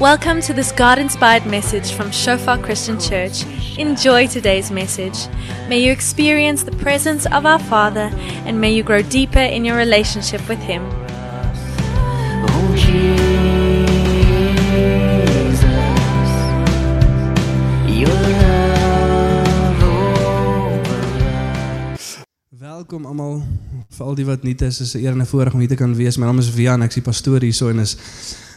Welcome to this God inspired message from Shofar Christian Church. Enjoy today's message. May you experience the presence of our Father and may you grow deeper in your relationship with Him. Welkom almal. Vir al die wat nuut is, is 'n eer en 'n voorreg om hier te kan wees. My naam is Vian, ek's die pastoor hierso en is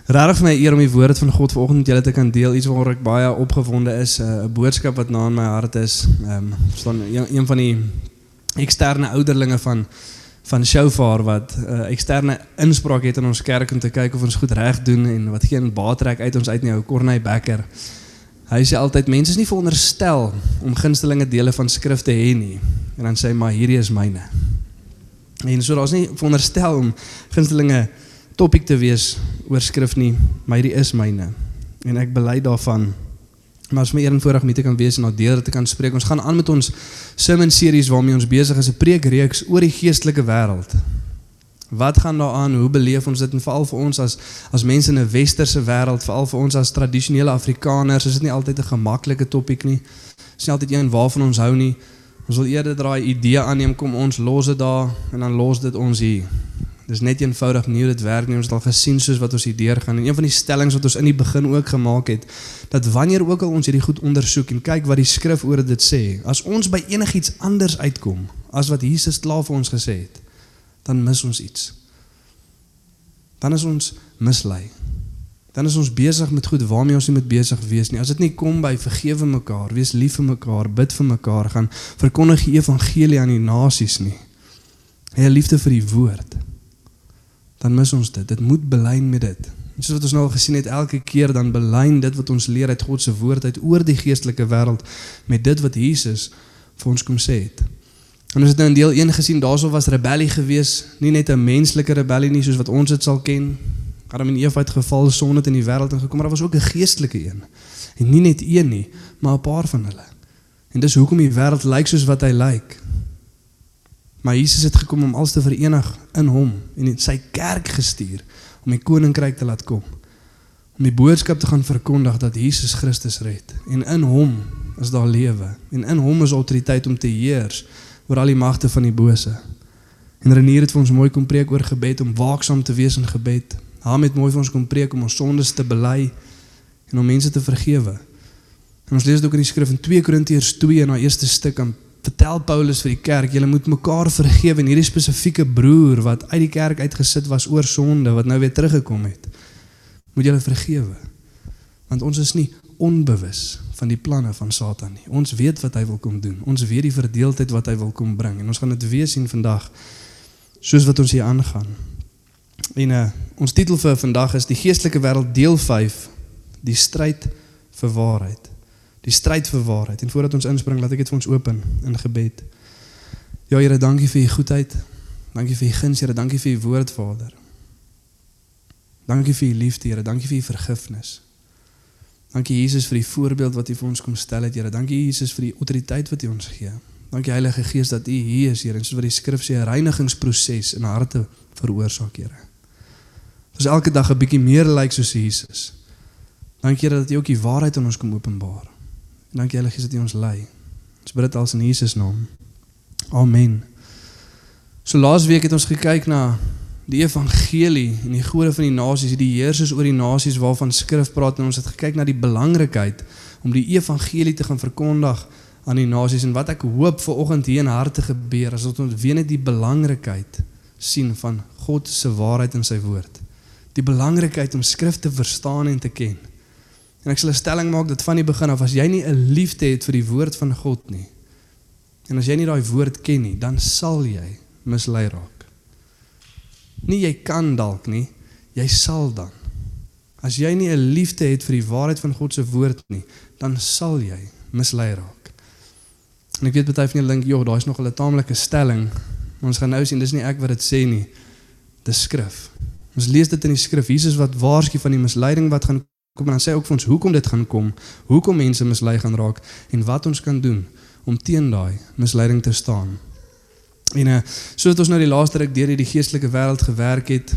regtig vir my eer om die woord van God vanoggend met julle te kan deel. Iets waaroor ek baie opgewonde is, 'n uh, boodskap wat na in my hart is. Ehm um, staan een, een van die eksterne ouderlinge van van Shofar wat uh, eksterne inspraak het in ons kerk om te kyk of ons goed reg doen en wat geen baat trek uit ons uit nie, ou Corneille Becker. Hy sê altyd mense is nie veronderstel om gunstelinge dele van skrif te hê nie. En dan sê hy maar hierdie is myne. En so daar's nie veronderstel om gunstelinge topik te wees oor skrif nie, maar hierdie is myne. En ek bely daarvan. Maar as my eer en voorreg om hier te kan wees en na deur te kan spreek. Ons gaan aan met ons sermon series waarmee ons besig is, 'n preekreeks oor die geestelike wêreld. Wat gaan daaraan? Hoe beleef ons dit en veral vir ons as as mense in 'n westerse wêreld, veral vir ons as tradisionele Afrikaners, is dit nie altyd 'n gemaklike topik nie. Dis nie altyd een waarvan ons hou nie. Ons wil eerder daai idee aanneem kom ons los dit daar en dan los dit ons hier. Dis net eenvoudig nie hoe dit werk nie. Ons het al gesien soos wat ons hier deurgaan en een van die stellings wat ons in die begin ook gemaak het, dat wanneer ook al ons hierdie goed ondersoek en kyk wat die skrif oor dit sê, as ons by enigiets anders uitkom as wat Jesus klaar vir ons gesê het, dan mis ons iets. Dan is ons mislei. Dan is ons besig met goed waarmee ons nie moet besig wees nie. As dit nie kom by vergewe mekaar, wees lief vir mekaar, bid vir mekaar, gaan verkondig die evangelie aan die nasies nie. Hê liefde vir die woord. Dan mis ons dit. Dit moet belyn met dit. En soos wat ons nou al gesien het, elke keer dan belyn dit wat ons leer uit God se woord uit oor die geestelike wêreld met dit wat Jesus vir ons kom sê het. En ons het nou in deel 1 gesien daarso was rebellie gewees, nie net 'n menslike rebellie nie soos wat ons dit sal ken. Adam en Eva het geval, sonde het in die wêreld ingekom, maar daar was ook 'n geestelike een. En nie net een nie, maar 'n paar van hulle. En dis hoekom die wêreld lyk soos wat hy lyk. Maar Jesus het gekom om alles te verenig in hom en in sy kerk gestuur om die koninkryk te laat kom. Om die boodskap te gaan verkondig dat Jesus Christus red en in hom is daar lewe en in hom is autoriteit om te heers oor al die magte van die bose. En Renier het vir ons mooi kom preek oor gebed om waaksaam te wees in gebed. Haar het mooi vir ons kom preek om ons sondes te bely en om mense te vergewe. En ons lees dit ook in die skrif in 2 Korintiërs 2 in haar eerste stuk aan vertel Paulus vir die kerk, julle moet mekaar vergewe en hierdie spesifieke broer wat uit die kerk uitgesit was oor sonde wat nou weer teruggekom het. Moet julle vergewe. Want ons is nie onbewus van die planne van Satan nie. Ons weet wat hy wil kom doen. Ons weet die verdeeldheid wat hy wil kom bring en ons gaan dit weer sien vandag soos wat ons hier aangaan. En uh, ons titel vir vandag is die geestelike wêreld deel 5, die stryd vir waarheid. Die stryd vir waarheid. En voordat ons inspring, laat ek dit vir ons open in gebed. Ja Here, dankie vir u goedheid. Dankie vir u guns, Here. Dankie vir u woord, Vader. Dankie vir u liefde, Here. Dankie vir u vergifnis. Dankie Jesus vir die voorbeeld wat U vir ons kom stel het, Here. Dankie Jesus vir die autoriteit wat U ons gee. Dankie Heilige Gees dat U hier is, Here, en soos wat die skrif sê, 'n reinigingsproses in harte veroorsaak, Here. Ons elke dag 'n bietjie meer lyk like soos Jesus. Dankie Here dat U ook die waarheid aan ons kom openbaar. Dankie Heilige Gees dat U ons lei. Ons bid dit als in Jesus naam. Amen. So laasweek het ons gekyk na die evangelie en die gode van die nasies, die heersers oor die nasies waarvan skrif praat en ons het gekyk na die belangrikheid om die evangelie te gaan verkondig aan die nasies en wat ek hoop vir oggend hier in harte gebeur dat ons weer net die belangrikheid sien van God se waarheid in sy woord. Die belangrikheid om skrif te verstaan en te ken. En ek sal 'n stelling maak dat van die begin af as jy nie 'n liefde het vir die woord van God nie en as jy nie daai woord ken nie, dan sal jy mislei raak. Nie jy kan dalk nie, jy sal dan. As jy nie 'n liefde het vir die waarheid van God se woord nie, dan sal jy mislei raak. En ek weet baie van julle dink, "Joh, daar's nog 'n taamlike stelling." Ons gaan nou sien, dis nie ek wat dit sê nie. Dis skrif. Ons lees dit in die skrif. Jesus wat waarsku van die misleiding wat gaan kom dan sê ook vir ons hoekom dit gaan kom, hoekom mense mislei gaan raak en wat ons kan doen om teen daai misleiding te staan. En uh soos ons nou die laaste ruk deur hierdie geestelike wêreld gewerk het,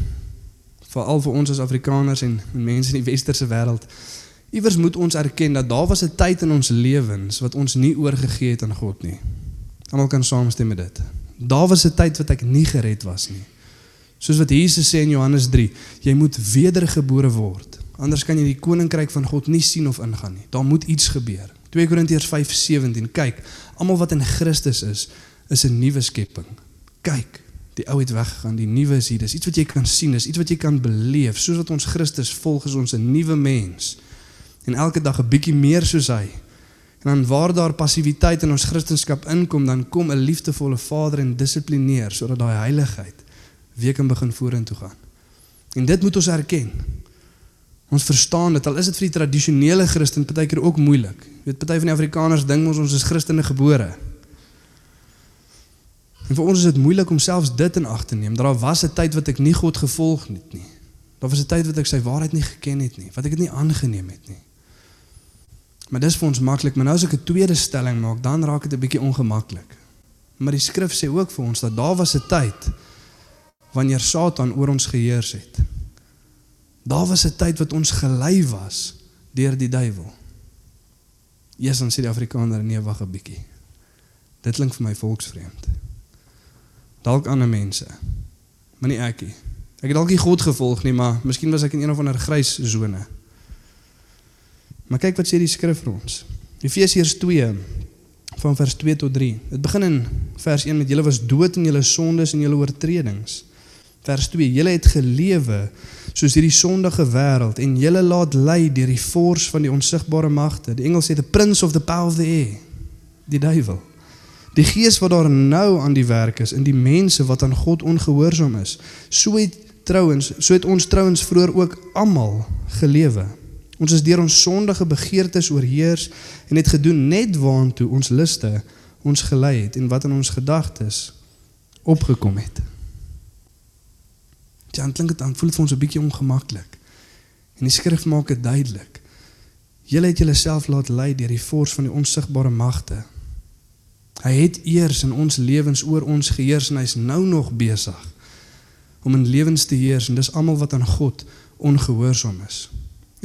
veral vir ons as Afrikaners en mense in die westerse wêreld. Iewers moet ons erken dat daar was 'n tyd in ons lewens wat ons nie oorgegee het aan God nie. Almal kan saamstem met dit. Daar was 'n tyd wat ek nie gered was nie. Soos wat Jesus sê in Johannes 3, jy moet wedergebore word. Anders kan jy die koninkryk van God nie sien of ingaan nie. Daar moet iets gebeur. 2 Korintiërs 5:17. Kyk, almal wat in Christus is, is 'n nuwe skepping. Kyk, die ou het weggegaan, die nuwe is hier. Dis iets wat jy kan sien, dis iets wat jy kan beleef. Soos wat ons Christus volg, is ons 'n nuwe mens. En elke dag 'n bietjie meer soos hy. En dan waar daar passiwiteit in ons Christendom inkom, dan kom 'n liefdevolle Vader en dissiplineer sodat daai heiligheid weer kan begin vorentoe gaan. En dit moet ons erken. Ons verstaan dit al is dit vir die tradisionele Christen partykeer ook moeilik. Jy weet party van die Afrikaners dink ons ons is Christene gebore. En vir ons is dit moeilik om selfs dit in ag te neem. Daar was 'n tyd wat ek nie God gevolg het nie. Daar was 'n tyd wat ek sy waarheid nie geken het nie, wat ek dit nie aangeneem het nie. Maar dis vir ons maklik, maar nou as ek 'n tweede stelling maak, dan raak dit 'n bietjie ongemaklik. Maar die skrif sê ook vir ons dat daar was 'n tyd wanneer Satan oor ons geheers het. Daar was 'n tyd wat ons gelei was deur die duiwel. Jesus dan sê die Afrikaner nee, wag 'n bietjie. Dit klink vir my volksvreemd. Dalk ander mense. Maar nie ek nie. Ek het dalk nie God gevolg nie, maar miskien was ek in een of ander grys sone. Maar kyk wat sê die skrif vir ons. Efesiërs 2 van vers 2 tot 3. Dit begin in vers 1 met julle was dood in julle sondes en julle oortredings. Vers 2: Julle het gelewe soos hierdie sondige wêreld en julle laat lei deur die force van die onsigbare magte. Die Engels sê the prince of the power of the air. Die duiwel. Die gees wat daar nou aan die werk is in die mense wat aan God ongehoorsaam is. So het trouens, so het ons trouens vroeër ook almal gelewe. Ons is deur ons sondige begeertes oorheers en het gedoen net waantoe ons luste ons gelei het en wat in ons gedagtes opgekom het. Dan klink dit dan voel dit vir ons 'n bietjie ongemaklik. En die skrif maak dit duidelik. Julle het julleself laat lei deur die forse van die onsigbare magte. Hy het eers in ons lewens oor ons geheers en hy's nou nog besig om in lewens te heers en dis almal wat aan God ongehoorsaam is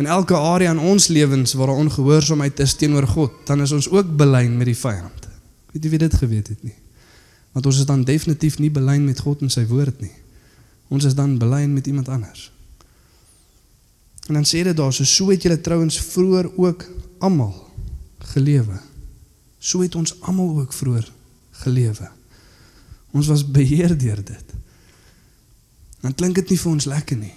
in elke area in ons lewens waar daar ongehoorsaamheid is teenoor God, dan is ons ook belyn met die vyand. Weet jy wie dit geweet het nie? Want ons is dan definitief nie belyn met God en sy woord nie. Ons is dan belyn met iemand anders. En dan sê dit daar so so het julle trouens vroeër ook almal gelewe. So het ons almal ook vroeër gelewe. Ons was beheer deur dit. Dan klink dit nie vir ons lekker nie.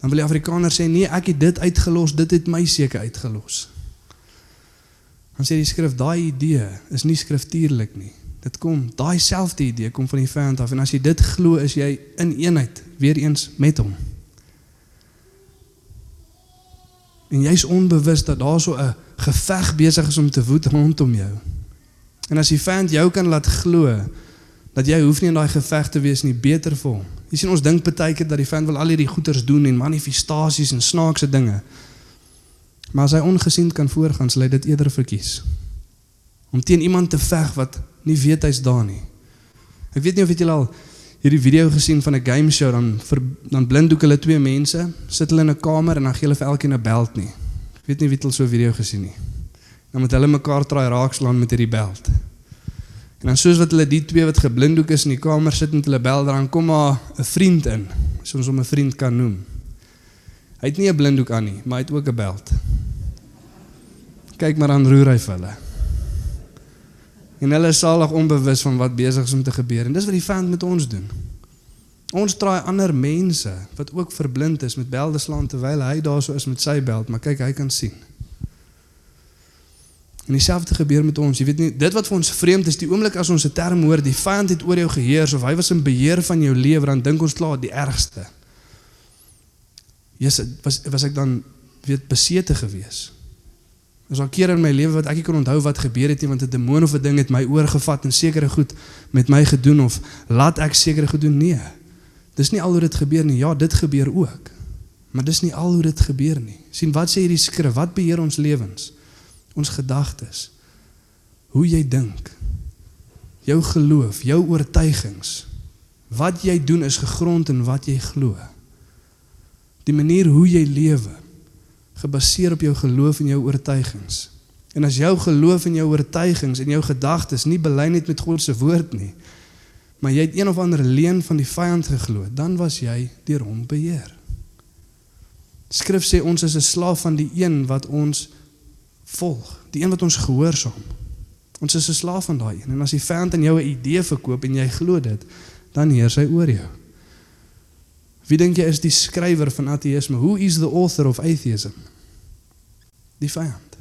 Dan wil die Afrikaner sê nee, ek het dit uitgelos, dit het my seker uitgelos. Dan sê die skrif daai idee is nie skriftuurlik nie. Dit kom, daai selfde idee kom van die vyand af en as jy dit glo, is jy in eenheid weer eens met hom. En jy's onbewus dat daar so 'n geveg besig is om te woed rondom jou. En as die vyand jou kan laat glo dat jy hoef nie in daai geveg te wees nie, beter vir hom. Jy sien ons dink baie keer dat die vyand wil al hierdie goeters doen en manifestasies en snaakse dinge. Maar as hy ongesiend kan voorgaan, sal hy dit eerder verkies. Om teen iemand te veg wat nie weet hy's daar nie. Ek weet nie of julle al hierdie video gesien van 'n game show dan ver, dan blinddoek hulle twee mense, sit hulle in 'n kamer en dan gee hulle vir elkeen 'n beld nie. Ek weet nie wie het al so 'n video gesien nie. Dan moet hulle mekaar traai raakslaan met hierdie beld. En dan soos wat hulle die twee wat geblinddoek is in die kamer sit met hulle bel, dan kom maar 'n vriend in, as ons hom 'n vriend kan noem. Hy het nie 'n blinddoek aan nie, maar hy het ook 'n beld. Kyk maar aan roer hy vir hulle. En hulle is salig onbewus van wat besig is om te gebeur en dis wat die vyand met ons doen. Ons draai ander mense wat ook verblind is met belde slaan terwyl hy daarso is met sy beld, maar kyk hy kan sien. En dieselfde gebeur met ons. Jy weet nie, dit wat vir ons vreemd is, die oomblik as ons 'n term hoor, die vyand het oor jou geheers of hy was in beheer van jou lewe, dan dink ons klaar die ergste. Jesus, was was ek dan weet besete gewees. Is daar kere in my lewe wat ek nie kan onthou wat gebeur het nie want 'n demoon of 'n ding het my oorgevat en sekere goed met my gedoen of laat ek sekere goed doen? Nee. Dis nie al hoe dit gebeur nie. Ja, dit gebeur ook. Maar dis nie al hoe dit gebeur nie. sien wat sê hierdie skrif? Wat beheer ons lewens? ons gedagtes. Hoe jy dink. Jou geloof, jou oortuigings. Wat jy doen is gegrond in wat jy glo. Die manier hoe jy lewe gebaseer op jou geloof en jou oortuigings. En as jou geloof en jou oortuigings en jou gedagtes nie belyn het met God se woord nie, maar jy het een of ander leuen van die vyand geglo, dan was jy deur hom beheer. Skrif sê ons is 'n slaaf van die een wat ons volg, die een wat ons gehoorsaam. Ons is 'n slaaf van daai een en as die vyand aan jou 'n idee verkoop en jy glo dit, dan heers hy oor jou. Wie dink jy is die skrywer van ateïsme? Who is the author of atheism? Die vyand.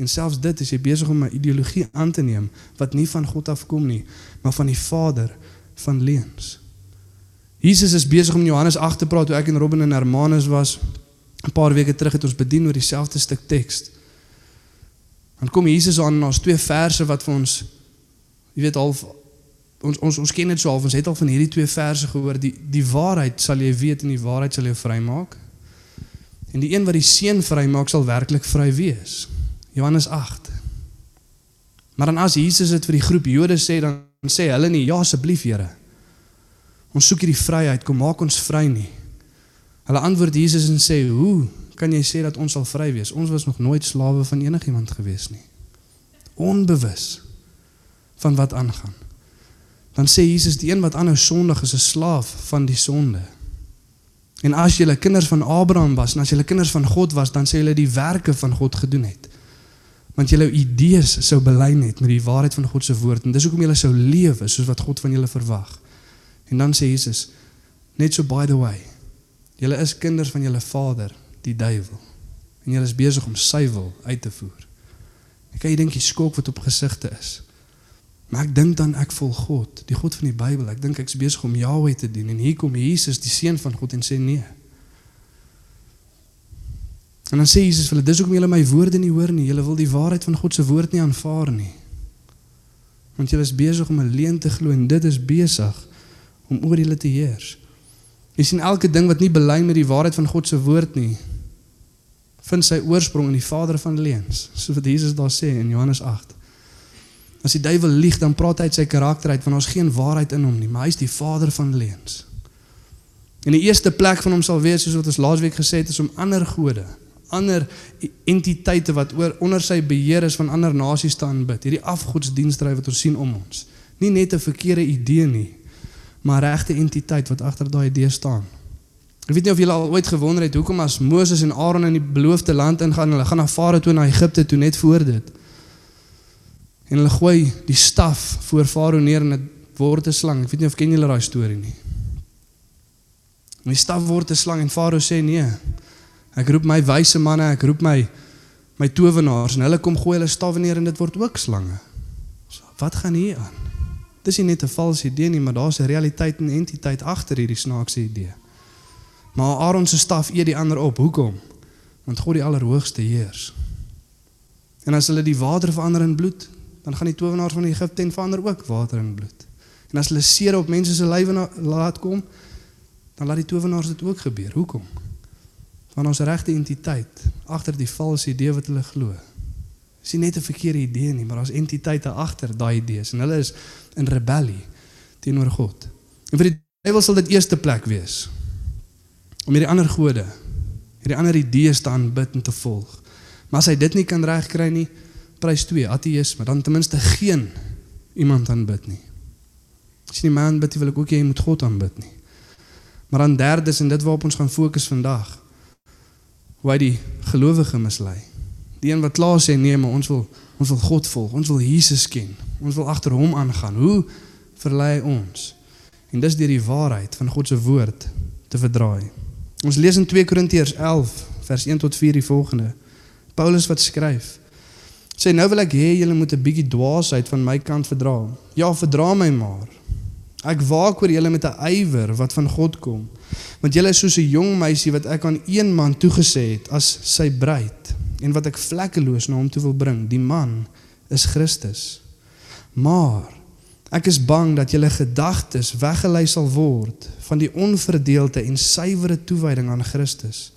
En selfs dit is jy besig om 'n ideologie aan te neem wat nie van God afkom nie, maar van die Vader van leuns. Jesus is besig om Johannes 8 te praat toe ek en Robin in Hermanus was 'n paar weke terug het ons bedien oor dieselfde stuk teks. Dan kom Jesus aan na ons twee verse wat vir ons jy weet half ons ons ons ken dit so half ons het al van hierdie twee verse gehoor die die waarheid sal jy weet en die waarheid sal jou vrymaak. En die een wat die seun vrymaak sal werklik vry wees. Johannes 8. Maar dan as Jesus dit vir die groep Jode sê, dan sê hulle nie, ja asseblief Here. Ons soek hierdie vryheid, kom maak ons vry nie. Hulle antwoord Jesus en sê, "Hoe kan jy sê dat ons sal vry wees? Ons was nog nooit slawe van enigiemand gewees nie." Onbewus van wat aangaan. Dan sê Jesus, "Die een wat aanhou sondig is 'n slaaf van die sonde." En as julle kinders van Abraham was en as julle kinders van God was, dan sê julle die werke van God gedoen het want julle idees sou belyn het met die waarheid van God se woord en dis hoekom julle sou lewe soos wat God van julle verwag. En dan sê Jesus net so by the way. Julle is kinders van julle vader, die duiwel. En julle is besig om sy wil uit te voer. Ek kan jy dink jy skok wat op gesigte is. Maar ek dink dan ek volg God, die God van die Bybel. Ek dink ek's besig om Jahweh te dien en hier kom Jesus, die seun van God en sê nee. En dan sê Jesus vir hulle, dis hoekom julle my woorde nie hoor nie. Julle wil die waarheid van God se woord nie aanvaar nie. Want julle is besig om 'n leuen te glo en dit is besig om oor julle te heers. Jy sien elke ding wat nie belyn met die waarheid van God se woord nie, vind sy oorsprong in die vader van leuns, soos wat Jesus daar sê in Johannes 8. As die duiwel lieg, dan praat hy uit sy karakter uit want ons geen waarheid in hom nie, maar hy is die vader van leuns. En die eerste plek van hom sal wees soos wat ons laasweek gesê het is om ander gode ander entiteite wat oor onder sy beheer is van ander nasies te aanbid. Hierdie afgodsdienstry wat ons sien om ons. Nie net 'n verkeerde idee nie, maar regte entiteit wat agter daai idee staan. Ek weet nie of julle al ooit gewonder het hoekom as Moses en Aaron in die beloofde land ingaan, hulle gaan na Farao toe na Egipte toe net voor dit. En hulle gooi die staf voor Farao neer en dit word 'n slang. Ek weet nie of ken julle daai storie nie. En die staf word 'n slang en Farao sê nee. Ek roep my wyse manne, ek roep my my towenaars en hulle kom gooi hulle stawwe neer en dit word ook slange. So, wat gaan hier aan? Dis nie net 'n valse idee nie, maar daar's 'n realiteit en entiteit agter hierdie snaakse idee. Maar Aaron se staf eet die ander op. Hoekom? Want God die Allerhoogste heers. En as hulle die water verander in bloed, dan gaan die towenaars van Egipte en verander ook water in bloed. En as hulle seer op mense se lywe laat kom, dan laat die towenaars dit ook gebeur. Hoekom? van ons regte entiteit agter die valse idee wat hulle glo. Dis nie net 'n verkeerde idee nie, maar daar's entiteite agter daai idees en hulle is in rebellie teenoor God. En vir die duiwel sal dit eerste plek wees om hierdie ander gode, hierdie ander idees te aanbid en te volg. Maar as hy dit nie kan regkry nie, prys 2 ateïsme, dan ten minste geen iemand aanbid nie. As jy nie man bid, wil ek ook jy moet God aanbid nie. Maar dan derdes en dit waarop ons gaan fokus vandag hoe hy die gelowige mislei. Die een wat klaar sê nee, maar ons wil ons wil God volg, ons wil Jesus ken. Ons wil agter hom aangaan. Hoe verlei ons? En dis deur die waarheid van God se woord te verdraai. Ons lees in 2 Korintiërs 11 vers 1 tot 4 die volgende. Paulus wat skryf sê nou wil ek hê julle moet 'n bietjie dwaasheid van my kant verdra. Ja, verdra my maar. Ek waak oor julle met 'n ywer wat van God kom. Want julle is soos 'n jong meisie wat ek aan een man toegesê het as sy bruid en wat ek vlekkeloos na hom toe wil bring. Die man is Christus. Maar ek is bang dat julle gedagtes weggelei sal word van die onverdeelde en suiwere toewyding aan Christus.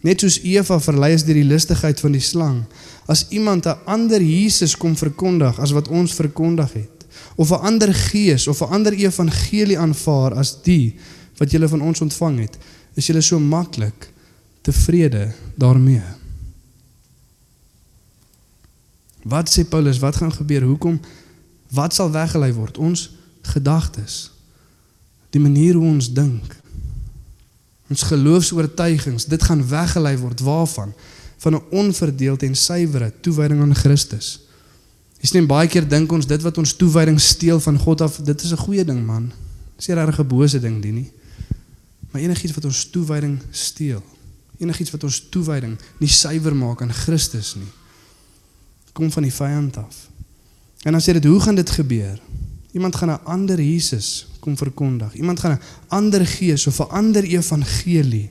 Net soos Eva verlei is deur die lustigheid van die slang, as iemand 'n ander Jesus kom verkondig as wat ons verkondig het of 'n ander gees of 'n ander evangelie aanvaar as die wat julle van ons ontvang het, is julle so maklik tevrede daarmee? Wat sê Paulus, wat gaan gebeur? Hoekom wat sal weggelei word? Ons gedagtes. Die manier hoe ons dink. Ons geloofs-oortuigings, dit gaan weggelei word waarvan? Van 'n onverdeelde en suiwere toewyding aan Christus. Jy sien baie keer dink ons dit wat ons toewyding steel van God af, dit is 'n goeie ding man. Dis nie regtig 'n bose ding die nie. Maar enigiets wat ons toewyding steel, enigiets wat ons toewyding nie suiwer maak aan Christus nie, kom van die vyand af. En dan sê dit, hoe gaan dit gebeur? Iemand gaan 'n ander Jesus kom verkondig. Iemand gaan 'n ander gees of 'n ander evangelie.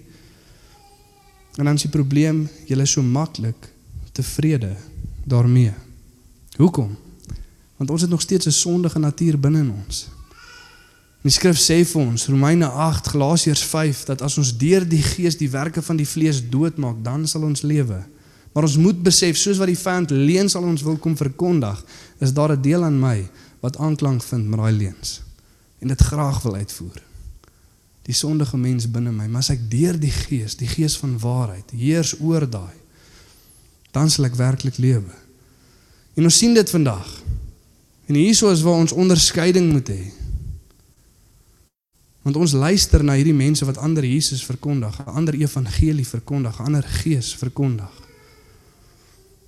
En dan is die probleem, jy is so maklik tevrede daarmee. Hoekom? Want ons het nog steeds 'n sondige natuur binne in ons. Die skrif sê vir ons, Romeine 8, Galasiërs 5, dat as ons deur die gees die werke van die vlees doodmaak, dan sal ons lewe. Maar ons moet besef, soos wat die vyand leuns al ons wil kom verkondig, is daar 'n deel aan my wat aanklank vind met daai leuns en dit graag wil uitvoer. Die sondige mens binne my, maar as ek deur die gees, die gees van waarheid, heers oor daai, dan sal ek werklik lewe. En ons sien dit vandag. En hierso is waar ons onderskeiding moet hê. Want ons luister na hierdie mense wat ander Jesus verkondig, 'n ander evangelie verkondig, 'n ander gees verkondig.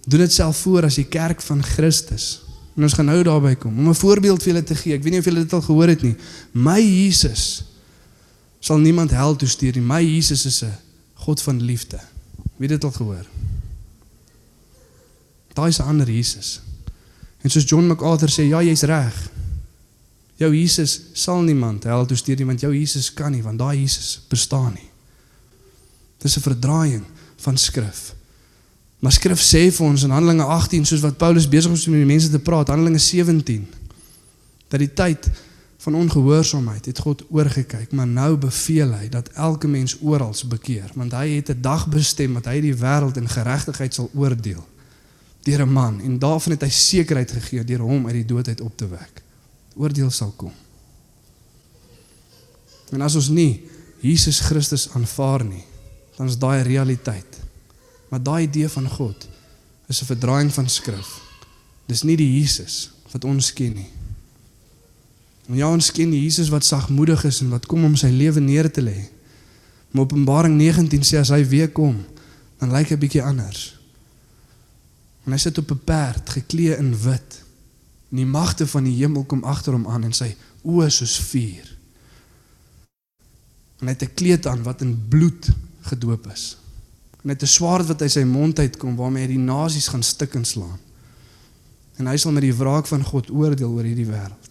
Doen dit self voor as die kerk van Christus. En ons gaan nou daarby kom. Om 'n voorbeeld vir julle te gee. Ek weet nie of julle dit al gehoor het nie. My Jesus sal niemand hel toe stuur nie. My Jesus is 'n God van liefde. Wie het dit al gehoor? Daai is 'n ander Jesus. En soos John MacArthur sê, ja, jy's reg. Jou Jesus sal niemand hel toe stuur nie want jou Jesus kan nie want daai Jesus bestaan nie. Dis 'n verdraaiing van skrif. Maar skrif sê vir ons in Handelinge 18 soos wat Paulus besig was om met die mense te praat, Handelinge 17 dat die tyd van ongehoorsaamheid het God oorgekyk, maar nou beveel hy dat elke mens oral bekeer, want hy het 'n dag bestem dat hy die wêreld in geregtigheid sal oordeel deur 'n man en daarvan het hy sekerheid gegee deur hom uit die dood uit op te wek. Oordeel sal kom. En as ons nie Jesus Christus aanvaar nie, dan is daai realiteit. Maar daai idee van God is 'n verdraaiing van skrif. Dis nie die Jesus wat ons ken nie. En ja, ons ken Jesus wat sagmoedig is en wat kom om sy lewe neer te lê. Maar Openbaring 19 sê as hy weer kom, dan lyk hy bietjie anders. En hy sit op 'n perd, geklee in wit. En die magte van die hemel kom agter hom aan en sy oë soos vuur. En hy het 'n kleed aan wat in bloed gedoop is. En hy het 'n swaard wat uit sy mond uitkom waarmee hy die nasies gaan stik en slaan. En hy sal met die wraak van God oordeel oor hierdie wêreld.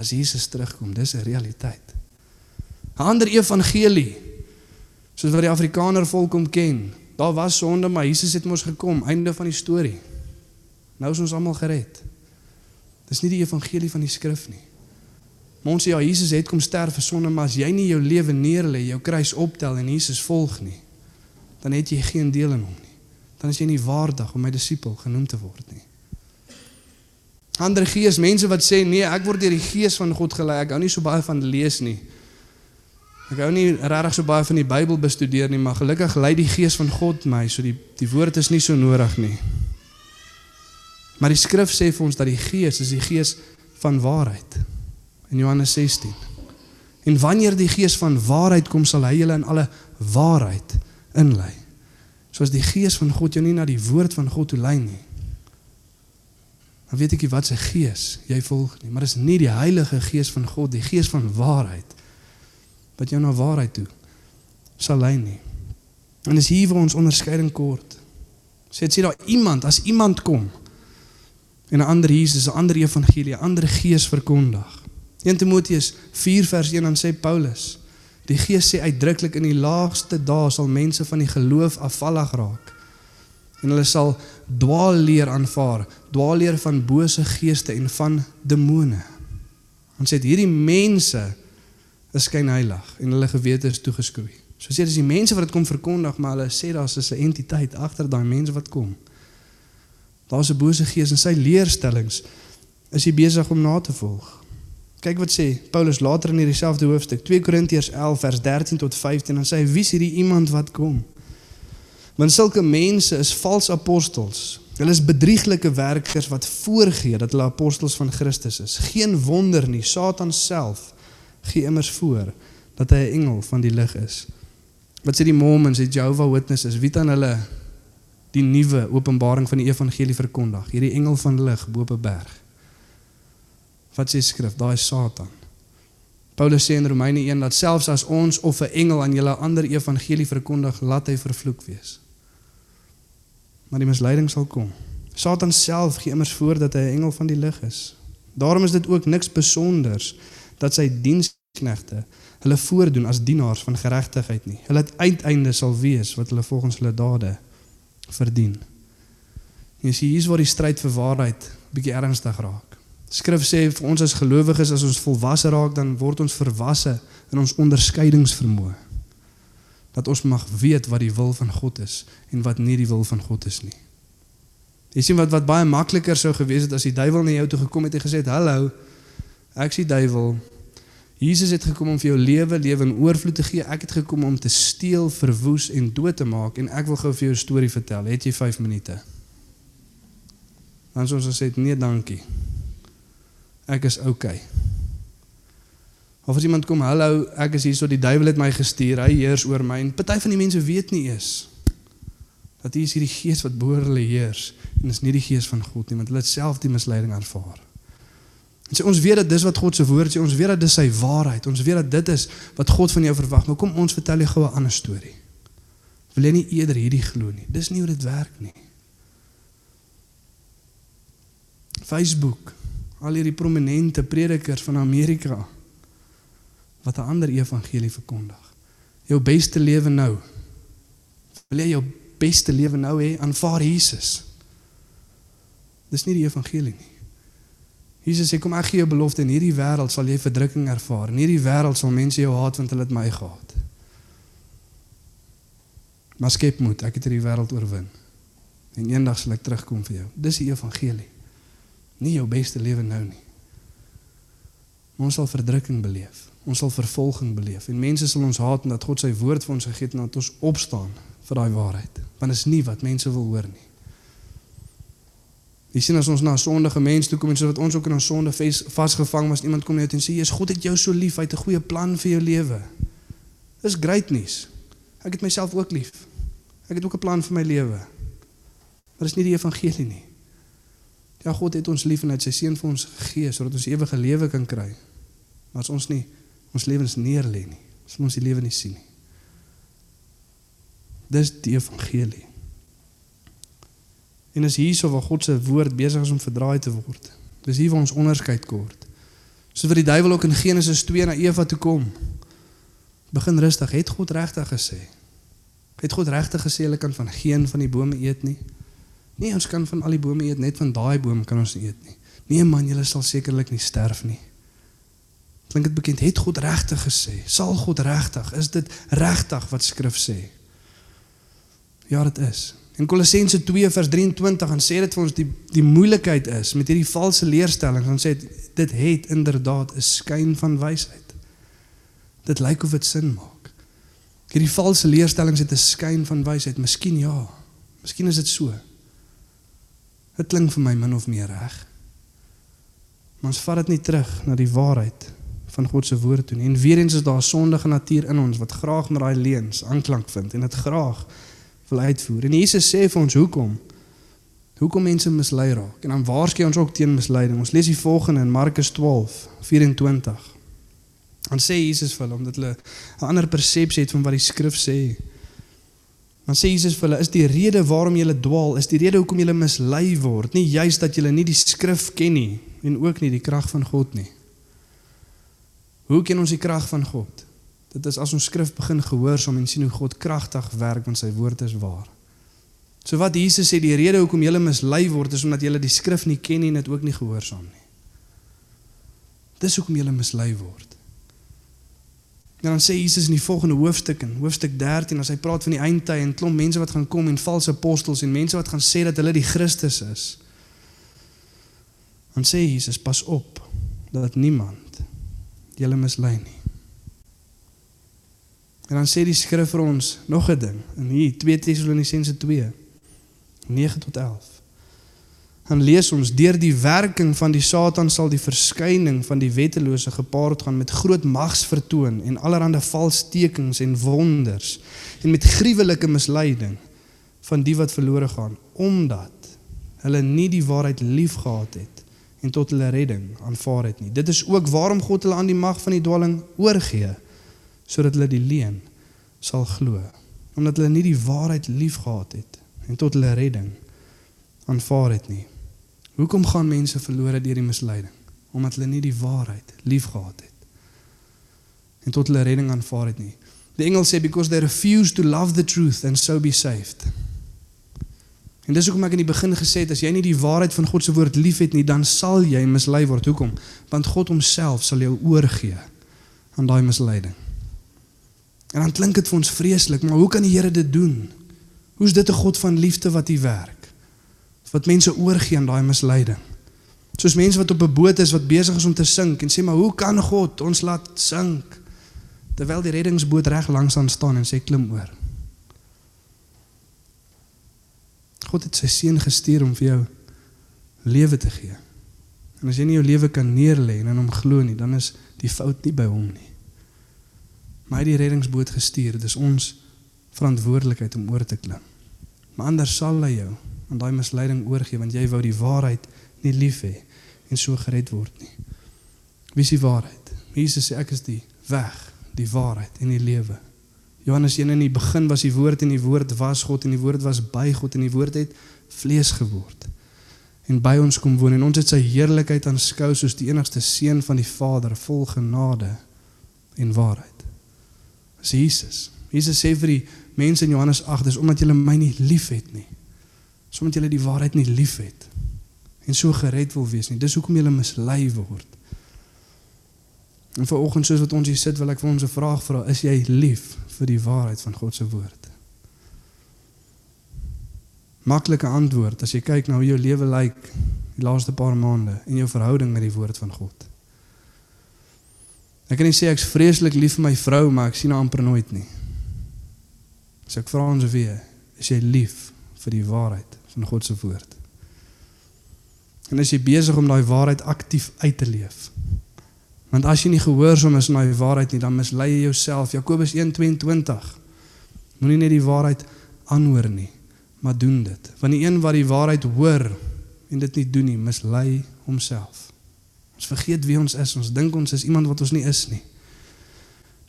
As Jesus terugkom, dis 'n realiteit. 'n Ander evangelie soos wat die Afrikaner volk hom ken. Daar was sonde, maar Jesus het mos gekom, einde van die storie. Nou is ons almal gered. Dis nie die evangelie van die skrif nie. Maar ons sê ja, Jesus het kom sterf vir sonde, maar as jy nie jou lewe neerlê, jou kruis optel en Jesus volg nie, dan het jy geen deel in hom nie. Dan is jy nie waardig om my disipel genoem te word nie. Ander gees, mense wat sê nee, ek word deur die gees van God gelei. Ek hou nie so baie van lees nie. Ek hou nie regtig so baie van die Bybel bestudeer nie, maar gelukkig lei die gees van God my, so die die woord is nie so nodig nie. Maar die skrif sê vir ons dat die gees is die gees van waarheid. In Johannes 16. En wanneer die gees van waarheid kom, sal hy julle in alle waarheid inlei. Soos die gees van God jou nie na die woord van God toe lei nie. Dan weet ek nie wat se gees jy volg nie, maar dis nie die Heilige Gees van God, die gees van waarheid wat jou na waarheid toe sal lei nie. En dis hier waar ons onderskeiding kort. Sê dit sê daar iemand, as iemand kom en 'n ander Jesus, 'n ander evangelie, 'n ander gees verkondig. 1 Timoteus 4 vers 1 dan sê Paulus Die Gees sê uitdruklik in die laagste dae sal mense van die geloof afvallig raak. En hulle sal dwaalleer aanvaar, dwaalleer van bose geeste en van demone. Ons sê hierdie mense is skyn heilig en hulle gewete is toegeskroei. So sê dis die mense wat dit kom verkondig, maar hulle sê daar's 'n entiteit agter daai mense wat kom. Daar's 'n bose gees en sy leerstellings is hy besig om na te volg. Kyk wat sê Paulus later in hierdie selfde hoofstuk, 2 Korintiërs 11 vers 13 tot 15 en sê hy wie is hierdie iemand wat kom? Want sulke mense is vals apostels. Hulle is bedrieglike werkers wat voorgee dat hulle apostels van Christus is. Geen wonder nie, Satan self gee immers voor dat hy 'n engel van die lig is. Wat sê die Mormons, die Jehovah Witnesses, wie dan hulle die nuwe openbaring van die evangelie verkondig? Hierdie engel van lig bo op 'n berg. Wat sê skrif? Daai Satan. Paulus sê in Romeine 1 dat selfs as ons of 'n engel aan julle ander evangelie verkondig, laat hy vervloek wees. Maar die misleiding sal kom. Satan self gee immers voor dat hy 'n engel van die lig is. Daarom is dit ook niks besonders dat sy diensknegte hulle voordoen as dienaars van geregtigheid nie. Hulle uiteinde sal wees wat hulle volgens hulle dade verdien. Jy sien hier's waar die stryd vir waarheid bietjie ernstig raak. Skrif sê vir ons as gelowiges as ons volwasse raak dan word ons verwasse in ons onderskeidingsvermoë. Dat ons mag weet wat die wil van God is en wat nie die wil van God is nie. Jy sien wat wat baie makliker sou gewees het as die duiwel na jou toe gekom het en gesê het: "Hallo, ek sien duiwel. Jesus het gekom om vir jou lewe, lewe in oorvloed te gee. Ek het gekom om te steel, verwoes en dood te maak en ek wil gou vir jou 'n storie vertel. Het jy 5 minute?" Dan sou ons gesê: "Nee, dankie." ek is okay. Of as iemand kom, hallo, ek is hier so die duiwel het my gestuur, hy heers oor my. En party van die mense weet nie eens dat hier is hierdie gees wat boor hulle heers en is nie die gees van God nie, want hulle het self die misleiding ervaar. En sê ons weet dat dis wat God se woord sê, ons weet dat dis sy waarheid. Ons weet dat dit is wat God van jou verwag. Maar kom ons vertel jou gou 'n ander storie. Wil jy nie eerder hierdie glo nie? Dis nie hoe dit werk nie. Facebook al hierdie prominente predikers van Amerika wat 'n ander evangelie verkondig. Jou beste lewe nou. Wil jy jou beste lewe nou hê? Aanvaar Jesus. Dis nie die evangelie nie. Jesus sê kom ek gee jou belofte in hierdie wêreld sal jy verdrukking ervaar. In hierdie wêreld sal mense jou haat want hulle het my gehaat. Maar skep moed, ek het hierdie wêreld oorwin. En eendag sal ek terugkom vir jou. Dis die evangelie nie jou beste lewe nou nie. Ons sal verdrukking beleef. Ons sal vervolging beleef en mense sal ons haat omdat God sy woord vir ons gegee het en dat ons opstaan vir daai waarheid. Want is nie wat mense wil hoor nie. Jy sien as ons na 'n sondige mens toe kom en so wat ons ook in ons sonde vasgevang was, iemand kom net en sê, "Jesus, God het jou so lief, hy het 'n goeie plan vir jou lewe." Dis great nuus. Ek het myself ook lief. Ek het ook 'n plan vir my lewe. Maar dis nie die evangelie nie. Ja, God het ons lief en het sy seun vir ons gegee sodat ons ewige lewe kan kry. Maar as ons nie ons lewens neerlê nie, sal ons die lewe nie sien nie. Dis die evangelie. En is hierso waar God se woord besig is om verdraai te word. Dis hier waar ons onderskeid kort. Soos wat die duiwel ook in Genesis 2 na Eva toe kom. Begin rustig, het God regtig gesê? Het God regtig gesê hulle kan van geen van die bome eet nie? Nee, ons kan van al die bome eet, net van daai boom kan ons nie eet nie. Nee man, julle sal sekerlik nie sterf nie. Klink dit bekend? Het God regtig gesê? Sal God regtig? Is dit regtig wat skrif sê? Ja, dit is. In Kolossense 2 vers 23 dan sê dit vir ons die die moeilikheid is met hierdie valse leerstellings. Dan sê dit dit het inderdaad 'n skyn van wysheid. Dit lyk of dit sin maak. Hierdie valse leerstellings het 'n skyn van wysheid. Miskien ja. Miskien is dit so. Dit klink vir my min of meer reg. Maar ons vat dit nie terug na die waarheid van God se woord toe nie. En weer eens is daar 'n sondige natuur in ons wat graag met daai leuns aanklank vind en dit graag wil uitvoer. En Jesus sê vir ons hoekom? Hoekom mense mislei raak? En dan waarskei ons ook teen misleiding. Ons lees die volgende in Markus 12:24. Dan sê Jesus vir hulle omdat hulle 'n ander persepsie het van wat die skrif sê. Dan sê Jesus vir hulle, is die rede waarom julle dwaal, is die rede hoekom julle mislei word, nie juist dat julle nie die skrif ken nie en ook nie die krag van God nie. Hoe ken ons die krag van God? Dit is as ons skrif begin gehoorsaam en sien hoe God kragtig werk want sy woord is waar. So wat Jesus sê, die rede hoekom julle mislei word is omdat julle die skrif nie ken nie en dit ook nie gehoorsaam nie. Dis hoekom julle mislei word. En dan sê Jesus in die volgende hoofstuk in hoofstuk 13 as hy praat van die eindtyd en klomp mense wat gaan kom en valse apostels en mense wat gaan sê dat hulle die Christus is. Dan sê Jesus pas op dat niemand julle mislei nie. En dan sê die skrif vir ons nog 'n ding in hier 2 Tessalonisense 2 9 tot 11. Dan lees ons deur die werking van die Satan sal die verskyning van die wettelose gepaard gaan met groot mags vertoon en allerlei vals tekens en wonders en met gruwelike misleiding van die wat verlore gaan omdat hulle nie die waarheid liefgehad het en tot hulle redding aanvaar het nie. Dit is ook waarom God hulle aan die mag van die dwalling oorgee sodat hulle die leuen sal glo omdat hulle nie die waarheid liefgehad het en tot hulle redding aanvaar het nie. Hoekom gaan mense verlore deur die misleiding? Omdat hulle nie die waarheid liefgehad het en tot hulle redding aanvaar het nie. Die engel sê because they refuse to love the truth and so be saved. En dis hoekom ek in die begin gesê het as jy nie die waarheid van God se woord liefhet nie, dan sal jy mislei word. Hoekom? Want God homself sal jou oorgee aan daai misleiding. En dan klink dit vir ons vreeslik, maar hoe kan die Here dit doen? Hoe's dit 'n God van liefde wat hier werk? Wat mense oorgee aan daai misleiding. Soos mense wat op 'n boot is wat besig is om te sink en sê maar hoe kan God ons laat sink? Terwyl die reddingsboot reg langs aan staan en sê klim oor. God het sy seun gestuur om vir jou lewe te gee. En as jy nie jou lewe kan neerlê en in hom glo nie, dan is die fout nie by hom nie maar hy het die reddingsboot gestuur. Dit is ons verantwoordelikheid om oor te klim. Maar anders sal hy jou aan daai misleiding oorgee want jy wou die waarheid nie lief hê en so gered word nie. Wie is die waarheid? Jesus sê ek is die weg, die waarheid en die lewe. Johannes 1 in die begin was die woord en die woord was God en die woord was by God en die woord het vlees geword en by ons kom woon en ons het sy heerlikheid aanskou soos die enigste seun van die Vader vol genade en waarheid. Dis Jesus. Jesus sê vir die mense in Johannes 8, dis omdat julle my nie liefhet nie. Dis omdat julle die waarheid nie liefhet en so gered wil wees nie. Dis hoekom julle mislei word. En vanoggend soos wat ons hier sit, wil ek vir ons 'n vraag vra, is jy lief vir die waarheid van God se woord? Maklike antwoord as jy kyk na hoe jou lewe lyk die laaste paar maande en jou verhouding met die woord van God. Ek kan nie sê ek's vreeslik lief vir my vrou, maar ek sien haar amper nooit nie. So ek vra ons weer, is jy lief vir die waarheid van God se woord? En is jy besig om daai waarheid aktief uit te leef? Want as jy nie gehoorsaam is aan die waarheid nie, dan mislei jy jouself. Jakobus 1:22. Moenie net die waarheid aanhoor nie, maar doen dit. Want die een wat die waarheid hoor en dit nie doen nie, mislei homself. Ons vergeet wie ons is. Ons dink ons is iemand wat ons nie is nie.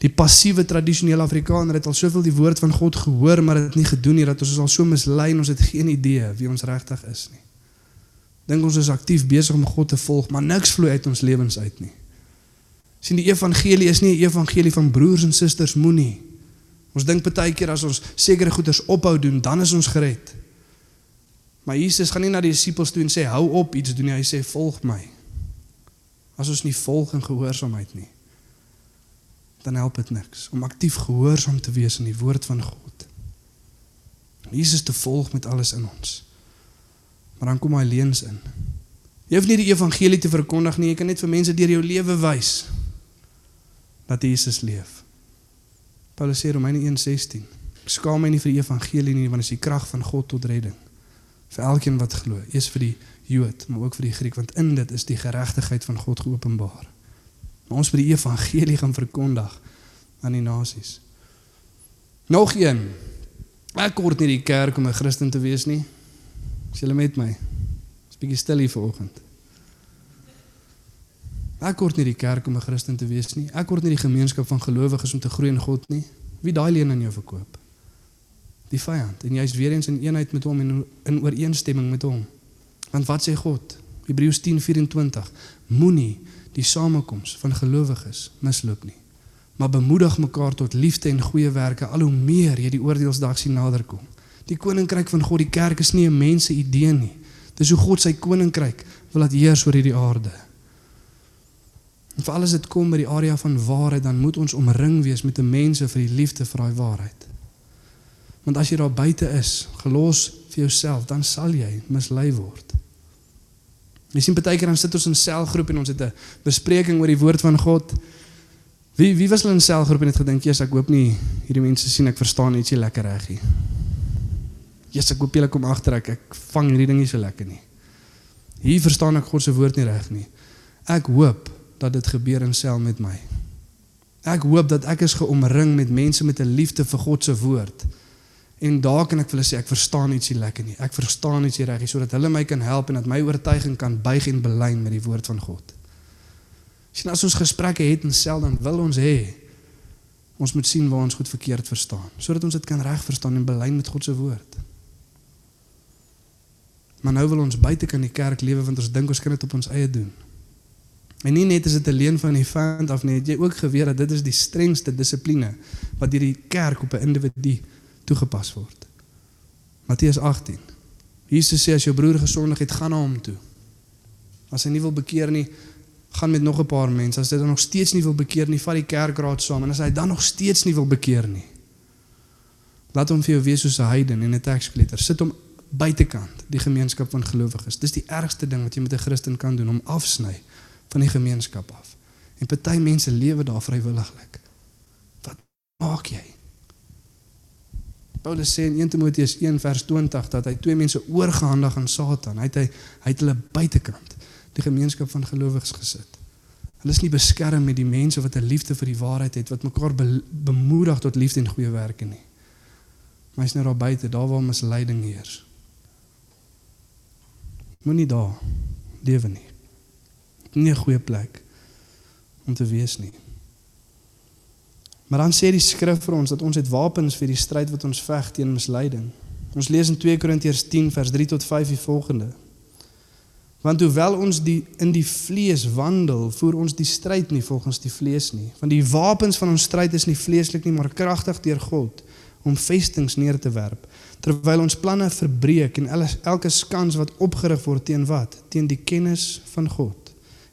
Die passiewe tradisionele Afrikaner het al soveel die woord van God gehoor, maar dit nie gedoen nie dat ons is al so mislei en ons het geen idee wie ons regtig is nie. Dink ons is aktief besig om God te volg, maar niks vloei uit ons lewens uit nie. Sien die evangelie is nie 'n evangelie van broers en susters moenie. Ons dink baie keer as ons sekere goeders ophou doen, dan is ons gered. Maar Jesus gaan nie na die disippels toe en sê hou op iets doen nie, hy sê volg my as ons nie volg in gehoorsaamheid nie dan help dit niks om aktief gehoorsaam te wees aan die woord van God. Jesus te volg met alles in ons. Maar dan kom hy leens in. Jy hoef nie die evangelie te verkondig nie, jy kan net vir mense deur jou lewe wys dat Jesus leef. Paulus sê Romeine 1:16. Ek skaam my nie vir die evangelie nie, want dit is die krag van God tot redding vir elkeen wat glo. Eers vir die Jood, maar ook vir die Griek want in dit is die geregtigheid van God geopenbaar. Maar ons moet die evangelie gaan verkondig aan die nasies. Nog een. Ek kort nie die kerk om 'n Christen te wees nie. Is julle met my? Ons bietjie stil hier vanoggend. Ek kort nie die kerk om 'n Christen te wees nie. Ek kort nie die gemeenskap van gelowiges om te groei in God nie. Wie daai leen aan jou verkoop? Die vyand. En jy's weer eens in eenheid met hom en in ooreenstemming met hom. Want wat sê God? Hebreërs 10:24. Moenie die samekoms van gelowiges misloop nie. Maar bemoedig mekaar tot liefde en goeie werke al hoe meer jy die oordeelsdag sien naderkom. Die koninkryk van God, die kerk is nie 'n mense idee nie. Dis hoe God sy koninkryk wil laat heers oor hierdie aarde. En vir alles dit kom by die area van waarheid, dan moet ons omring wees met 'n mense vir die liefde vir daai waarheid. Want as jy daar buite is, gelos vir jouself, dan sal jy mislei word. Jy sien baie keer dan sit ons in selgroep en ons het 'n bespreking oor die woord van God Wie wie was hulle in selgroep en het gedink, "Jesus, ek hoop nie hierdie mense sien ek verstaan ietsie lekker reg nie." Jesus, ek hoop julle kom agter ek ek vang hierdie ding nie so lekker nie. Hier verstaan ek God se woord nie reg nie. Ek hoop dat dit gebeur in sel met my. Ek hoop dat ek is geomring met mense met 'n liefde vir God se woord. En daar kan ek vir hulle sê ek verstaan ietsie lekker nie. Ek verstaan ietsie reg nie sodat hulle my kan help en dat my oortuiging kan buig en belyn met die woord van God. Sien as ons gesprekke het en sel dan wil ons hê ons moet sien waar ons goed verkeerd verstaan sodat ons dit kan reg verstaan en belyn met God se woord. Maar nou wil ons buite kan die kerk lewe want ons dink ons kan dit op ons eie doen. En nie net is dit 'n leen van die vyand af nie, het jy ook geweet dat dit is die strengste dissipline wat deur die kerk op 'n individu toegepas word. Matteus 18. Jesus sê as jou broer gesondig het, gaan na hom toe. As hy nie wil bekeer nie, gaan met nog 'n paar mense. As hy dan nog steeds nie wil bekeer nie, vat die kerkraad saam en as hy dan nog steeds nie wil bekeer nie, laat hom vir jou wees soos 'n heiden en 'n tekskletter. Sit hom buitekant die gemeenskap van gelowiges. Dis die ergste ding wat jy met 'n Christen kan doen, om afsny van die gemeenskap af. En party mense lewe daar vrywilliglik. Wat maak jy? Paulus sê in 1 Timoteus 1 vers 20 dat hy twee mense oorgehandig aan Satan. Hy het hy, hy het hulle buitekant die gemeenskap van gelowiges gesit. Hulle is nie beskerm met die mense wat 'n liefde vir die waarheid het wat mekaar be, bemoedig tot liefde en goeie werke nie. Maar hy's nou daar buite, daar waar misleiding heers. Moenie daar lewe nie. Nie 'n goeie plek om te wees nie. Maar dan sê die skrif vir ons dat ons het wapens vir die stryd wat ons veg teen misleiding. Ons lees in 2 Korintiërs 10 vers 3 tot 5 die volgende. Want hoewel ons die in die vlees wandel, voer ons die stryd nie volgens die vlees nie, want die wapens van ons stryd is nie vleeslik nie, maar kragtig deur God om vestings neer te werp terwyl ons planne verbreek en elke skans wat opgerig word teen wat teen die kennis van God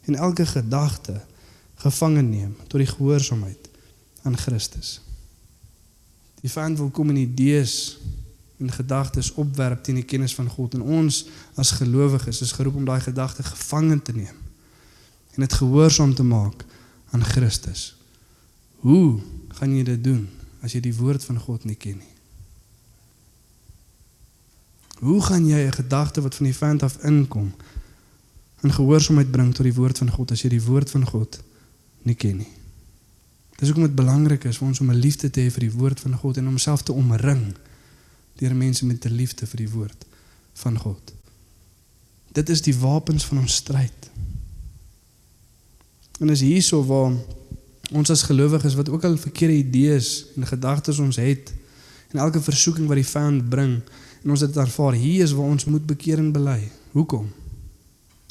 en elke gedagte gevange neem tot die gehoorsaamheid aan Christus. Die vyand wil kom in idees en gedagtes opwerp teen die kennis van God en ons as gelowiges is geroep om daai gedagte gevange te neem en dit gehoorsaam te maak aan Christus. Hoe gaan jy dit doen as jy die woord van God nie ken nie? Hoe gaan jy 'n gedagte wat van die vyand af inkom in gehoorsaamheid bring tot die woord van God as jy die woord van God nie ken nie? Dis hoekom dit belangrik is vir ons om 'n liefde te hê vir die woord van God en om homself te omring deur mense met 'n liefde vir die woord van God. Dit is die wapens van ons stryd. En is hierso waar ons as gelowiges wat ook al verkeerde idees en gedagtes ons het en elke versoeking wat die vyand bring en ons dit ervaar hier is waar ons moet bekeer en bely. Hoekom?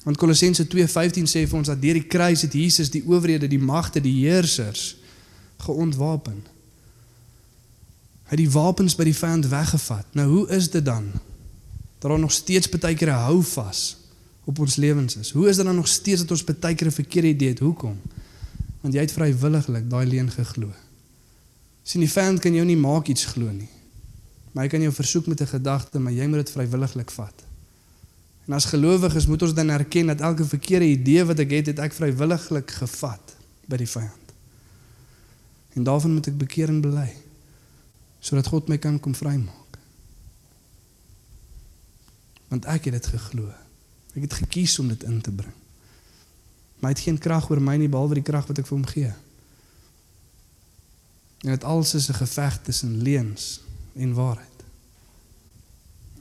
Want Kolossense 2:15 sê vir ons dat deur die kruis het Jesus die owerhede, die magte, die heersers geontwapen. Hy het die wapens by die vyand weggevat. Nou hoe is dit dan? Dat daar nog steeds baie keer 'n hou vas op ons lewens is. Hoe is dit dan nog steeds dat ons baie keer 'n verkeerde idee het? Hoekom? Want jy het vrywilliglik daai leuen geglo. Sien die vyand kan jou nie maak iets glo nie. Maar hy kan jou versoek met 'n gedagte, maar jy moet dit vrywilliglik vat. En as gelowiges moet ons dan erken dat elke verkeerde idee wat ek het, het ek vrywilliglik gevat by die vyand. En daarvan moet ek bekeer en bely sodat God my kan kom vrymaak. Want ek het dit geglo. Ek het gekies om dit in te bring. Maar hy het geen krag oor my nie behalwe die krag wat ek vir hom gee. En dit alles is 'n geveg tussen leuns en waarheid.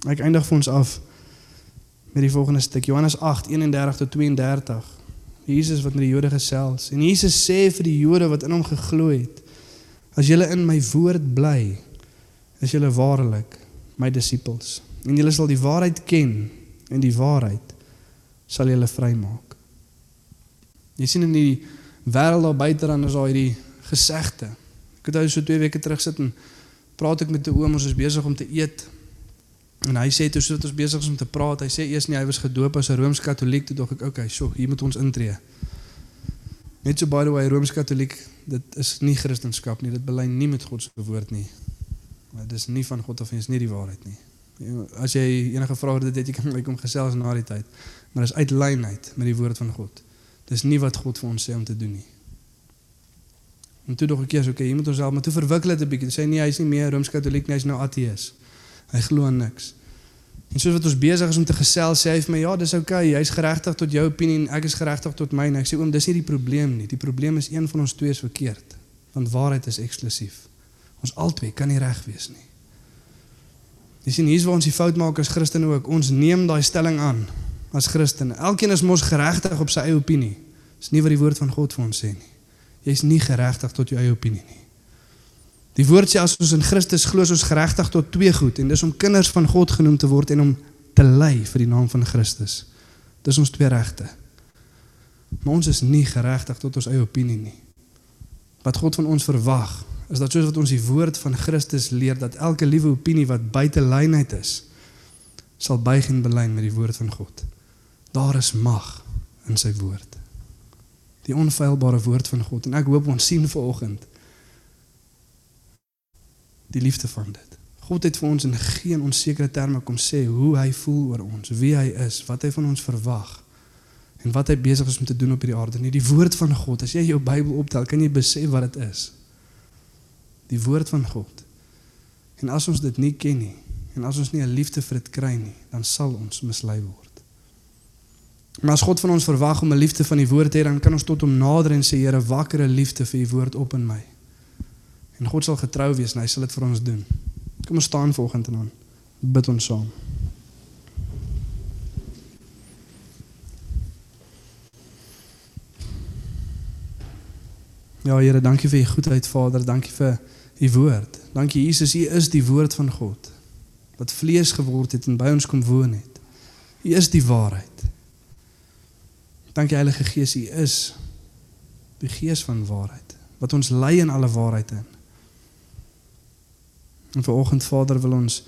Ek eindig vir ons af met die volgende stuk Johannes 8:31 tot 32. Jesus wat met die Jode gesels en Jesus sê vir die Jode wat in hom geglo het: As julle in my woord bly, is julle waarlik my disippels en julle sal die waarheid ken en die waarheid sal julle vrymaak. Jy sien in die wêreld daar buite dan is daar hierdie gesegde. Ek het ou so 2 weke terug sit en praat ek met 'n oom, ons is besig om te eet. En hy sê toe sodat ons besig is om te praat, hy sê eers nie hy was gedoop as 'n Rooms-Katoliek, toe dog ek, okay, so, hier moet ons intree. Net so by the way, Rooms-Katoliek, dit is nie Christendom nie, dit bely nie met God se woord nie. Dit is nie van God of is nie die waarheid nie. As jy enige vrae het, dit jy kan my kom gesels na die tyd. Maar dis uit lynheid met die woord van God. Dis nie wat God vir ons sê om te doen nie. En toe dog ek eers, okay, hier moet ons help, maar toe verwikkel dit 'n bietjie. Toe sê hy nee, hy's nie meer Rooms-Katoliek nie, hy's nou ateïs. Hy glo aan niks. En soos wat ons besig is om te gesels, sê hy vir my, "Ja, dis okay, jy's geregtig tot jou opinie en ek is geregtig tot myne." Ek sê, "Oom, dis nie die probleem nie. Die probleem is een van ons twee is verkeerd, want waarheid is eksklusief. Ons albei kan nie reg wees nie." Jy sien hier's waar ons die fout maak as Christene ook. Ons neem daai stelling aan as Christene. Elkeen is mos geregtig op sy eie opinie. Dis nie wat die woord van God vir ons sê nie. Jy's nie geregtig tot jou eie opinie nie. Die woord sê as ons in Christus glo, is ons geregtig tot twee goed en dis om kinders van God genoem te word en om te ly vir die naam van Christus. Dis ons twee regte. Maar ons is nie geregtig tot ons eie opinie nie. Wat God van ons verwag, is dat soos wat ons die woord van Christus leer dat elke liewe opinie wat buite lynheid is, sal buig en belyn met die woord van God. Daar is mag in sy woord. Die onfeilbare woord van God en ek hoop ons sien vanoggend die liefde van dit. God het vir ons in geen onsekere terme kom sê hoe hy voel oor ons, wie hy is, wat hy van ons verwag en wat hy besig is om te doen op hierdie aarde. Nie die woord van God. As jy jou Bybel optel, kan jy besef wat dit is. Die woord van God. En as ons dit nie ken nie en as ons nie 'n liefde vir dit kry nie, dan sal ons mislei word. Maar as God van ons verwag om 'n liefde van die woord te hê, dan kan ons tot hom nader en sê Here, wakker 'n liefde vir u woord op in my. En God sal getrou wees en hy sal dit vir ons doen. Kom ons staan volgende dan. Bid ons saam. Ja Here, dankie vir u goedheid Vader, dankie vir u woord. Dankie Jesus, u is die woord van God wat vlees geword het en by ons kom woon het. U is die waarheid. Dankie Heilige Gees, u is die gees van waarheid wat ons lei in alle waarheid in. En vanoggend Vader wil ons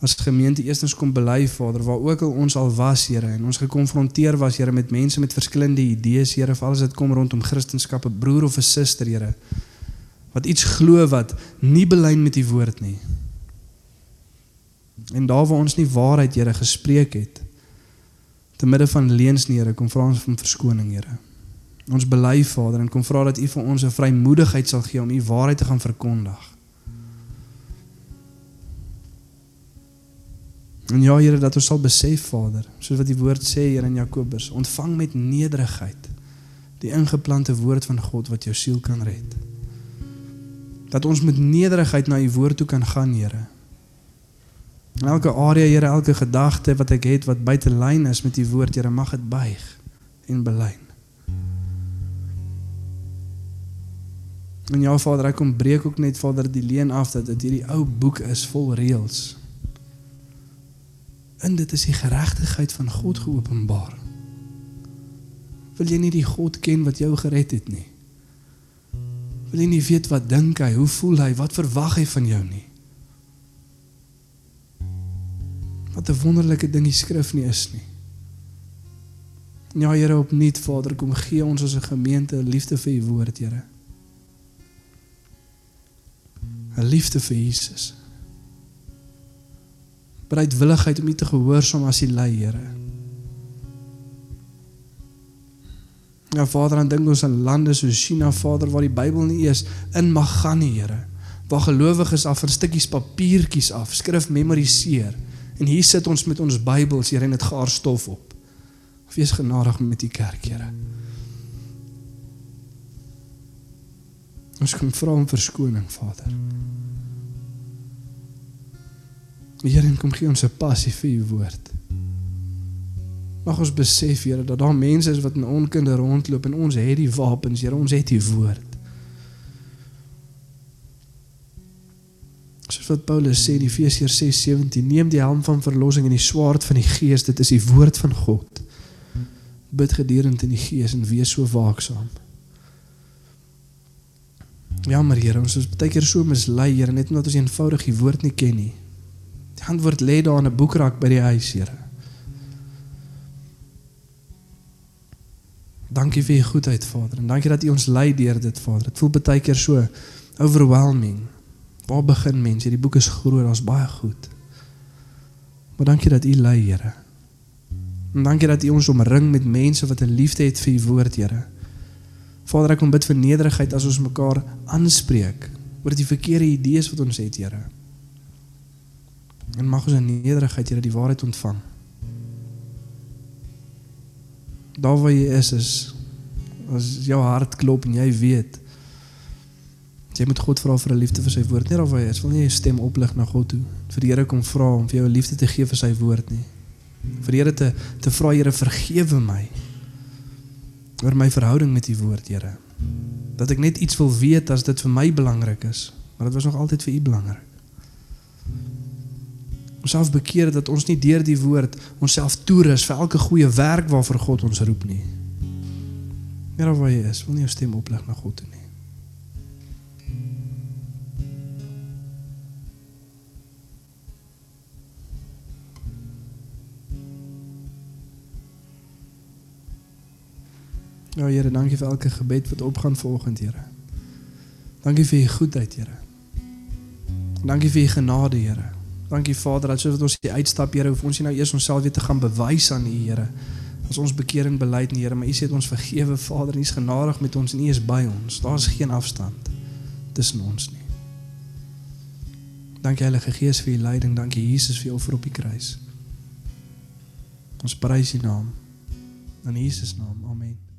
as gemeente eerstens kom bely Vader waar ook al ons al was Here en ons gekonfronteer was Here met mense met verskillende idees Here of alles dit kom rondom Christendom 'n broer of 'n suster Here wat iets glo wat nie belyn met die woord nie. En daar waar ons nie waarheid Here gespreek het te midde van leuns nie Here kom vra ons om verskoning Here. Ons bely Vader en kom vra dat U vir ons 'n vrymoedigheid sal gee om U waarheid te gaan verkondig. En ja Here dat ons sal besef Vader, soos wat die woord sê hier in Jakobus, ontvang met nederigheid die ingeplante woord van God wat jou siel kan red. Dat ons met nederigheid na u woord toe kan gaan, Here. In elke area, Here, elke gedagte wat ek het wat buite lyn is met u woord, Here, mag dit buig en belyn. En ja Vader, ek kom breek ook net Vader die leen af dat dit hierdie ou boek is vol reëls In dit is die geregtigheid van God geopenbaar. Wil jy nie die God ken wat jou gered het nie? Wil jy nie weet wat dink hy, hoe voel hy, wat verwag hy van jou nie? Wat 'n wonderlike ding die skrif nie is nie. Ja Here, opnuut Vader, kom gee ons as 'n gemeente liefde vir u woord, Here. 'n Liefde vir Jesus bereidwilligheid om U te gehoorsaam as U lei, Here. Ja Vader, dan dink ons aan lande soos China, Vader, waar die Bybel nie eens in mag gaan nie, Here. Waar gelowiges af van stukkies papiertjies af skrif memoriseer. En hier sit ons met ons Bybels, Here, en dit gaar stof op. Wees genadig met U kerk, Here. Ons kom vra om verskoning, Vader. Here, kom gee ons 'n passie vir u woord. Mag ons besef, Here, dat daar mense is wat in onkunde rondloop en ons het die wapens, Here, ons het u woord. Soos wat Paulus sê in Efesiërs 6:17, neem die helm van verlossing en die swaard van die Gees, dit is die woord van God. Bid gedurend in die Gees en wees so waaksaam. Ja, maar Here, ons is baie keer so mislei, Here, net omdat ons eenvoudig die woord nie ken nie. Die antwoord lê daar in 'n boekrak by die huis, Here. Dankie vir u goedheid, Vader. En dankie dat u ons lei deur dit, Vader. Dit voel baie keer so overwhelming. Waar begin mens? Hierdie boek is groot, daar's baie goed. Maar dankie dat u lei, Here. En dankie dat u ons omring met mense wat 'n liefde het vir u woord, Here. Vader, ek kom bid vir nederigheid as ons mekaar aanspreek oor die verkeerde idees wat ons het, Here. En mag ons in nederigheid, Here, die waarheid ontvang. Daar waar jy is is as jou hart klop en jy weet jy moet God vra vir 'n liefde vir sy woord. Nie daar waar jy is, wil nie jou stem oplig na God toe. Vir die Here kom vra om vir jou 'n liefde te gee vir sy woord nie. Vir die Here te te vra Here vergewe my oor my verhouding met u woord, Here. Dat ek net iets wil weet as dit vir my belangrik is, maar dit was nog altyd vir u belangrik. Onsself bekeer dat ons nie deur die woord onsself toerus vir elke goeie werk waarvoor God ons roep nie. Here waar jy is, wil nie jou stem oplig na God toe nie. Ja Here, dankie vir elke gebed wat opgaan vanoggend, Here. Dankie vir u goedheid, Here. Dankie vir u genade, Here. Dankie Vader, dat soos wat ons hier uitstap, Here, hoef ons nie nou eers onsself weer te gaan bewys aan u, Here. As ons bekering beleid, Here, maar u sê dit ons vergewe, Vader, u is genadig met ons en u is by ons. Daar's geen afstand tussen ons nie. Dankie Heilige Gees vir u leiding. Dankie Jesus vir u offer op die kruis. Ons prys u naam. In Jesus naam. Amen.